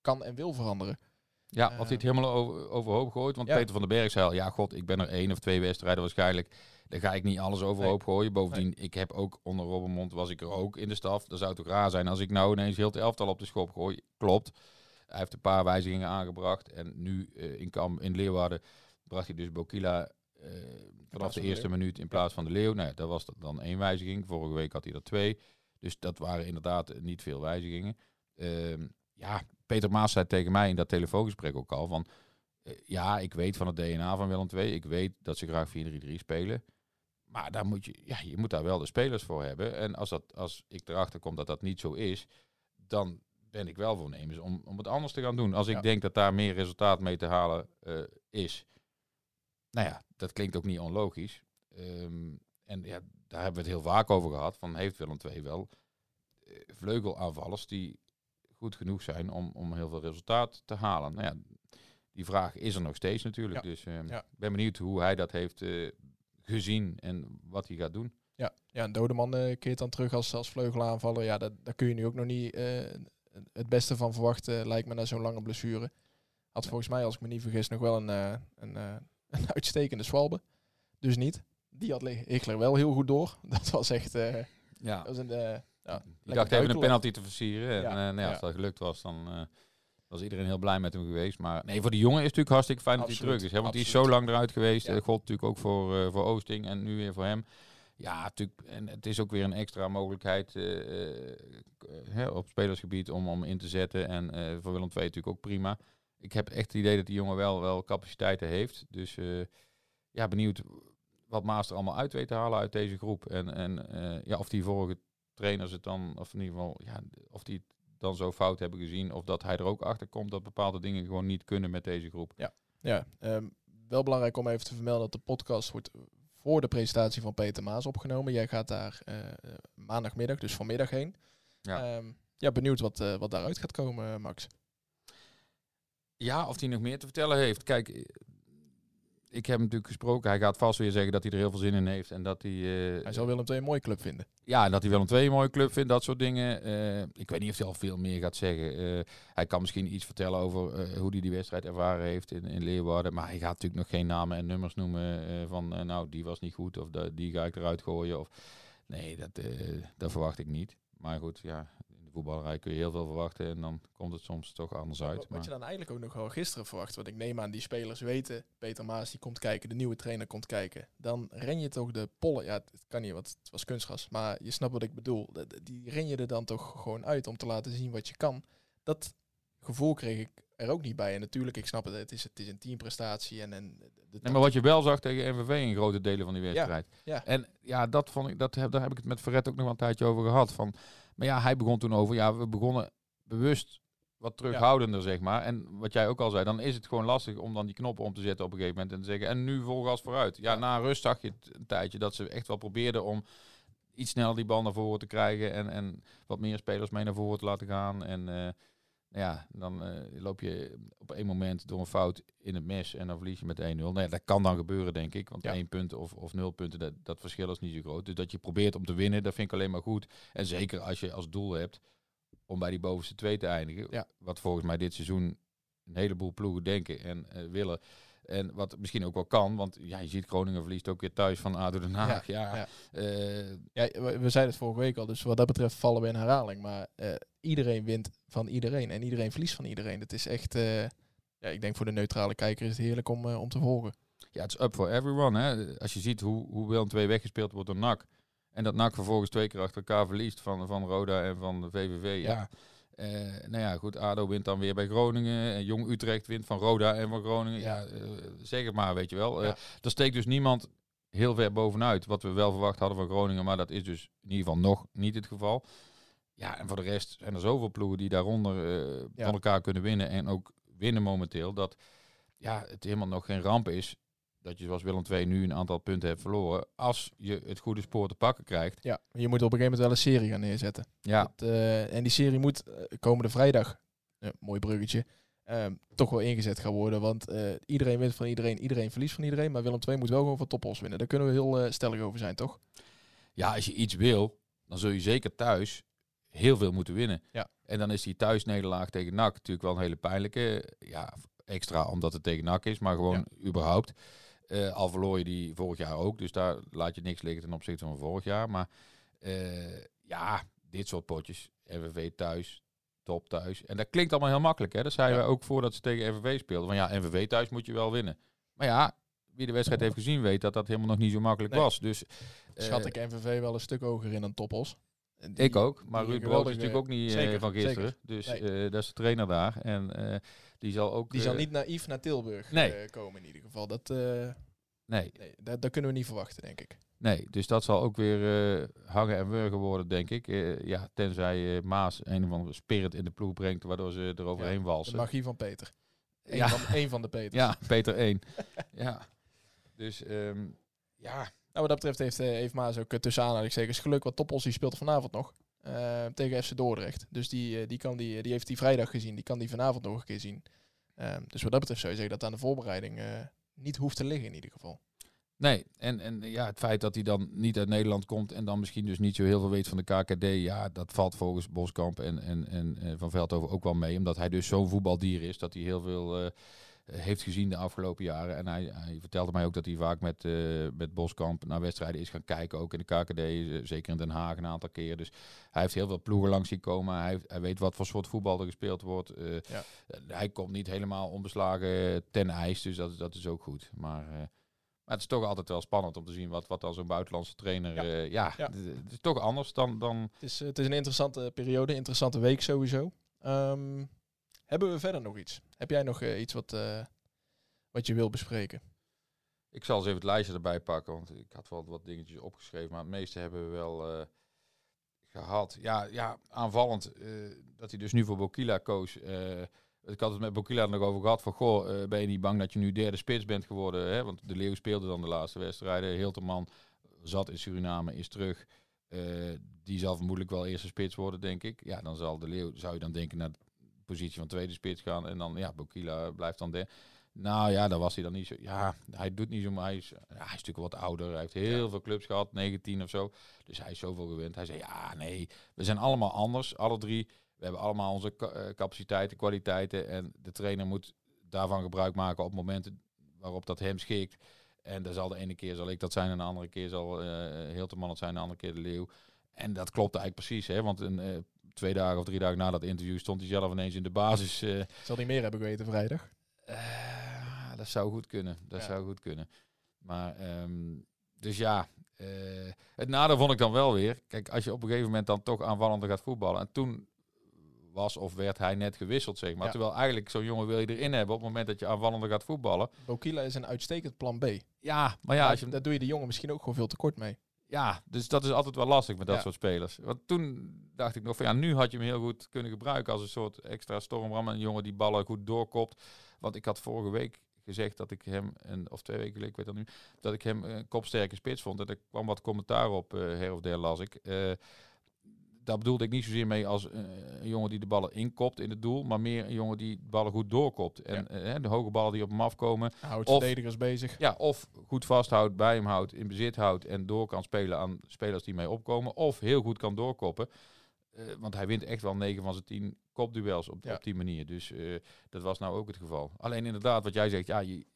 kan en wil veranderen. Ja, of hij het helemaal over, overhoop gooit. Want ja. Peter van den Berg zei al, ja god, ik ben er één of twee wedstrijden waarschijnlijk. Dan ga ik niet alles overhoop gooien. Bovendien, ik heb ook onder Robbermond, was ik er ook in de staf. Dat zou toch raar zijn als ik nou ineens heel het elftal op de schop gooi. Klopt. Hij heeft een paar wijzigingen aangebracht. En nu eh, in, Kam, in Leeuwarden bracht hij dus Bokila eh, vanaf de eerste minuut in plaats van de Leeuw. Nou ja, dat was dan één wijziging. Vorige week had hij er twee. Dus dat waren inderdaad niet veel wijzigingen. Ehm, ja, Peter Maas zei tegen mij in dat telefoongesprek ook al van... eh, ja, ik weet van het DNA van Willem II. Ik weet dat ze graag 4-3-3 spelen. Maar daar moet je, ja, je moet daar wel de spelers voor hebben. En als, dat, als ik erachter kom dat dat niet zo is, dan ben ik wel voornemens om, om het anders te gaan doen. Als ik Ja. denk dat daar meer resultaat mee te halen eh, is. Nou ja, dat klinkt ook niet onlogisch. Ehm, en ja, daar hebben we het heel vaak over gehad. Van heeft Willem II wel eh, vleugelaanvallers die goed genoeg zijn om, om heel veel resultaat te halen? Nou ja, die vraag is er nog steeds natuurlijk. Ja. Dus ehm, Ja. ik ben benieuwd hoe hij dat heeft eh, gezien en wat hij gaat doen. Ja, ja en Dodeman eh, keert dan terug als, als vleugelaanvaller. Ja, dat, daar kun je nu ook nog niet het beste van verwachten, lijkt me, na zo'n lange blessure. Had volgens mij, als ik me niet vergis, nog wel een, een, een uitstekende zwalbe. Dus niet. Die had Hichler wel heel goed door. Dat was echt... eh, Ja. dat was een, eh, ja, Ik dacht even een penalty te versieren. En Ja, eh, nou ja, als ja. dat gelukt was, dan was iedereen heel blij met hem geweest. Maar nee, voor die jongen is het natuurlijk hartstikke fijn dat hij terug is. Hè? Want die is zo lang eruit geweest. Dat gold natuurlijk ook voor, voor Oosting en nu weer voor hem. Ja, natuurlijk. En het is ook weer een extra mogelijkheid hè, op spelersgebied om, om in te zetten. En voor Willem II natuurlijk ook prima. Ik heb echt het idee dat die jongen wel, wel capaciteiten heeft. Dus ja, benieuwd wat Maas er allemaal uit weet te halen uit deze groep. En, en eh, ja, of die vorige trainers het dan, of in ieder geval, ja, of die het dan zo fout hebben gezien. Of dat hij er ook achter komt dat bepaalde dingen gewoon niet kunnen met deze groep. Ja, ehm, wel belangrijk om even te vermelden dat de podcast wordt voor de presentatie van Peter Maas opgenomen. Jij gaat daar eh, maandagmiddag, dus vanmiddag heen. Ja. Ehm, ja, benieuwd wat, eh, wat daaruit gaat komen, Max. Ja, of hij nog meer te vertellen heeft. Kijk, ik heb hem natuurlijk gesproken. Hij gaat vast weer zeggen dat hij er heel veel zin in heeft. En dat hij... eh, Hij zal Willem II een mooie club vinden. Ja, en dat hij wel een twee mooie club vindt, dat soort dingen. Eh, ik weet niet of hij al veel meer gaat zeggen. Eh, hij kan misschien iets vertellen over hoe hij die wedstrijd ervaren heeft in, in Leeuwarden. Maar hij gaat natuurlijk nog geen namen en nummers noemen van, nou, die was niet goed of die ga ik eruit gooien. Of, nee, dat, dat verwacht ik niet. Maar goed, ja, de voetballerij kun je heel veel verwachten en dan komt het soms toch anders uit. Wat, Maar, wat je dan eigenlijk ook nog wel gisteren verwacht, want ik neem aan die spelers weten, Peter Maas die komt kijken, de nieuwe trainer komt kijken, dan ren je toch de pollen, ja het kan niet, want het was kunstgras, maar je snapt wat ik bedoel, die ren je er dan toch gewoon uit om te laten zien wat je kan. Dat gevoel kreeg ik er ook niet bij en natuurlijk, ik snap het, het is, het is een teamprestatie en, en de Nee, maar wat je wel zag tegen MVV in grote delen van die wedstrijd. ja. En ja, dat vond ik, dat heb, daar heb ik het met Verret ook nog wel een tijdje over gehad. Van, maar ja, hij begon toen over, ja, we begonnen bewust wat terughoudender, zeg maar. En wat jij ook al zei, dan is het gewoon lastig om dan die knoppen om te zetten op een gegeven moment en te zeggen, en nu vol gas vooruit. Ja, Ja. na rust zag je het een tijdje dat ze echt wel probeerden om iets sneller die bal naar voren te krijgen en, en wat meer spelers mee naar voren te laten gaan. En eh, ja, dan eh, loop je op één moment door een fout in het mes en dan verlies je met 1-0. Nee, dat kan dan gebeuren, denk ik. Want Ja. één punt of, of nul punten, dat, dat verschil is niet zo groot. Dus dat je probeert om te winnen, dat vind ik alleen maar goed. En zeker als je als doel hebt om bij die bovenste twee te eindigen. Ja. Wat volgens mij dit seizoen een heleboel ploegen denken en eh, willen. En wat misschien ook wel kan, want ja, je ziet Groningen verliest ook weer thuis van ADO Den Haag. Ja, ja. eh, Ja, we, we zeiden het vorige week al, dus wat dat betreft vallen we in herhaling. Maar eh, iedereen wint van iedereen en iedereen verliest van iedereen. Het is echt, eh, ja, ik denk voor de neutrale kijker is het heerlijk om, eh, om te volgen. Ja, het is up for everyone. Hè. Als je ziet hoe, hoe Willem II weggespeeld wordt door NAC. En dat NAC vervolgens twee keer achter elkaar verliest van, van Roda en van de VVV. Ja. Eh, nou ja, goed, ADO wint dan weer bij Groningen. En Jong Utrecht wint van Roda en van Groningen. Ja, eh, zeg het maar, weet je wel. Eh er steekt dus niemand heel ver bovenuit. Wat we wel verwacht hadden van Groningen. Maar dat is dus in ieder geval nog niet het geval. Ja, en voor de rest zijn er zoveel ploegen die daaronder eh, Ja. van elkaar kunnen winnen. En ook winnen momenteel. Dat ja, het helemaal nog geen ramp is dat je zoals Willem II nu een aantal punten hebt verloren. Als je het goede spoor te pakken krijgt. Ja, je moet op een gegeven moment wel een serie gaan neerzetten. Ja, eh, en die serie moet eh, komende vrijdag, eh, mooi bruggetje, ehm, toch wel ingezet gaan worden. Want iedereen wint van iedereen, iedereen verliest van iedereen. Maar Willem II moet wel gewoon van Toppos winnen. Daar kunnen we heel stellig over zijn, toch? ja, als je iets wil, dan zul je zeker thuis heel veel moeten winnen. Ja. En dan is die thuisnederlaag tegen NAC natuurlijk wel een hele pijnlijke. Ja, extra omdat het tegen NAC is, maar gewoon überhaupt. Eh, al verloor je die vorig jaar ook, dus daar laat je niks liggen ten opzichte van vorig jaar. Maar eh, ja, dit soort potjes, NVV thuis, top thuis. En dat klinkt allemaal heel makkelijk, hè? Dat zeiden Ja. we ook voordat ze tegen NVV speelden. Van ja, NVV thuis moet je wel winnen. Maar ja, wie de wedstrijd heeft gezien weet dat dat helemaal nog niet zo makkelijk Nee. was. Dus eh, Schat ik NVV wel een stuk hoger in dan Toppos. En die- ik ook, maar Ruud Brood is natuurlijk ook niet eh, Zeker, van gisteren. zeker. Dus Nee. eh, dat is de trainer daar. En eh, die zal ook... Die zal eh, niet naïef naar Tilburg Nee. eh, komen in ieder geval. Dat, eh, Nee, nee, dat, dat kunnen we niet verwachten, denk ik. nee, dus dat zal ook weer eh, hangen en wurgen worden, denk ik. Eh, ja, tenzij eh, Maas een of andere spirit in de ploeg brengt, waardoor ze eroverheen De walsen. magie van Peter. Eén Ja. van, één van de Peters. Ja, Peter 1. ja. Dus ehm, ja, Nou, wat dat betreft heeft, eh, heeft Maas ook eh, tussen aanhalingstekens geluk. Want Toppos die speelt vanavond nog eh, tegen FC Dordrecht. Dus die, die, kan die, die heeft die vrijdag gezien. Die kan die vanavond nog een keer zien. Ehm, dus wat dat betreft zou je zeggen dat aan de voorbereiding niet hoeft te liggen in ieder geval. Nee, en, en ja, het feit dat hij dan niet uit Nederland komt en dan misschien dus niet zo heel veel weet van de KKD, ja, dat valt volgens Boskamp en, en, en Van Veldhoven ook wel mee. Omdat hij dus zo'n voetbaldier is, dat hij heel veel heeft gezien de afgelopen jaren. En hij, hij vertelde mij ook dat hij vaak met, eh, met Boskamp naar wedstrijden is gaan kijken, ook in de KKD, eh, zeker in Den Haag een aantal keer. Dus hij heeft heel veel ploegen langs zien komen. Hij, heeft- hij weet wat voor soort voetbal er gespeeld wordt. Eh, Ja. eh, Hij komt niet helemaal onbeslagen ten ijs, dus dat, dat is ook goed. Maar... eh, maar het is toch altijd wel spannend om te zien wat, wat dan zo'n buitenlandse trainer... Ja. Ja, ja, Ja. Het, is toch anders dan... dan Het is, eh, het is een interessante periode, interessante week sowieso. Ehm, hebben we verder nog iets? Heb jij nog eh, iets wat, eh, wat je wil bespreken? ik zal eens even het lijstje erbij pakken, want ik had wel wat dingetjes opgeschreven. Maar het meeste hebben we wel eh, gehad. Ja, ja aanvallend dat hij dus nu voor Bokila koos. Ik had het met Bokila nog over gehad. Van, goh, ben je niet bang dat je nu derde spits bent geworden? Hè? Want de Leeuw speelde dan de laatste wedstrijden. Hilterman zat in Suriname, is terug. Die zal vermoedelijk wel eerste spits worden, denk ik. Ja, dan zal de Leeuw, zou je dan denken, naar de positie van tweede spits gaan. En dan, ja, Bokila blijft dan de. Nou ja, daar was hij dan niet zo. Ja, hij doet niet zo, maar hij is, ja, hij is natuurlijk wat ouder. Hij heeft heel veel clubs gehad, 19 of zo. Dus hij is zoveel gewend. Hij zei, ja, nee, we zijn allemaal anders, alle drie. We hebben allemaal onze eh, capaciteiten, kwaliteiten. En de trainer moet daarvan gebruik maken op momenten waarop dat hem schikt. En dan zal de ene keer zal ik dat zijn en de andere keer zal eh Hilterman het zijn, de andere keer de Leeuw. En dat klopt eigenlijk precies, hè? want een, eh, twee dagen of drie dagen na dat interview stond hij zelf ineens in de basis. eh, Zal niet meer hebben geweten vrijdag. eh, dat zou goed kunnen. Dat Ja. zou goed kunnen. Maar, ehm, dus ja, eh, het nadeel vond ik dan wel weer. Kijk, als je op een gegeven moment dan toch aanvallender gaat voetballen. En toen was of werd hij net gewisseld, zeg maar. Ja. Terwijl eigenlijk zo'n jongen wil je erin hebben op het moment dat je aanvallender gaat voetballen. Bokila is een uitstekend plan B. Ja, maar ja, als je, daar doe je de jongen misschien ook gewoon veel te kort mee. Ja, dus dat is altijd wel lastig met dat Ja. soort spelers. Want toen dacht ik nog van ja, nu had je hem heel goed kunnen gebruiken als een soort extra stormram. Een jongen die ballen goed doorkopt. Want ik had vorige week gezegd dat ik hem, en, of twee weken geleden, ik weet dat nu, dat ik hem een kopsterke spits vond. En er kwam wat commentaar op, eh her of der las ik. Eh, daar bedoelde ik niet zozeer mee als eh, een jongen die de ballen inkopt in het doel, maar meer een jongen die de ballen goed doorkopt. En eh, de hoge ballen die op hem afkomen, Houdt Of- verdedigers bezig. ja, of goed vasthoudt, bij hem houdt, in bezit houdt en door kan spelen aan spelers die mee opkomen. Of heel goed kan doorkoppen. Eh, want hij wint echt wel 9 van zijn 10 kopduels op, Ja. op die manier. Dus dat was nou ook het geval. Alleen inderdaad, wat jij zegt, ja, je,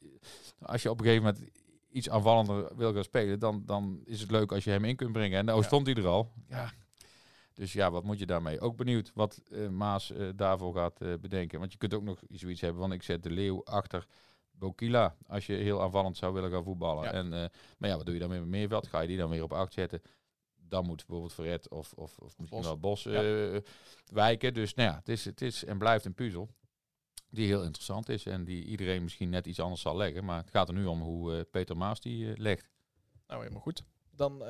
als je op een gegeven moment iets aanvallender wil gaan spelen, dan, dan is het leuk als je hem in kunt brengen. En nou Ja. stond hij er al. Ja. Dus ja, wat moet je daarmee? Ook benieuwd wat eh, Maas eh, daarvoor gaat eh, bedenken. Want je kunt ook nog zoiets hebben van ik zet de Leeuw achter Bokila als je heel aanvallend zou willen gaan voetballen. Ja. En, maar ja, wat doe je dan met Meerveld? Ga je die dan weer op 8 zetten? Dan moet bijvoorbeeld Verret of, of, of misschien Bos. wel Bos Ja. wijken. Dus nou ja, het is, het is en blijft een puzzel die heel interessant is. En die iedereen misschien net iets anders zal leggen. Maar het gaat er nu om hoe Peter Maas die legt. Nou, helemaal goed. Dan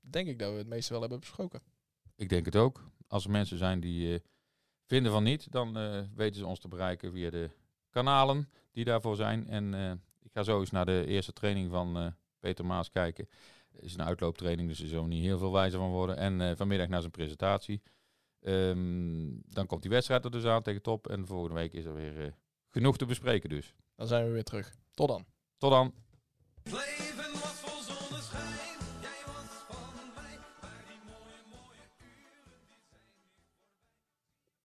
denk ik dat we het meeste wel hebben besproken. Ik denk het ook. Als er mensen zijn die eh, vinden van niet, dan eh, weten ze ons te bereiken via de kanalen die daarvoor zijn. En eh, ik ga zo eens naar de eerste training van eh, Peter Maas kijken. Het is een uitlooptraining, dus er zullen niet heel veel wijzer van worden. En eh, vanmiddag naar zijn presentatie. Ehm, dan komt die wedstrijd er dus aan tegen top. En volgende week is er weer genoeg te bespreken dus. Dan zijn we weer terug. Tot dan. Tot dan.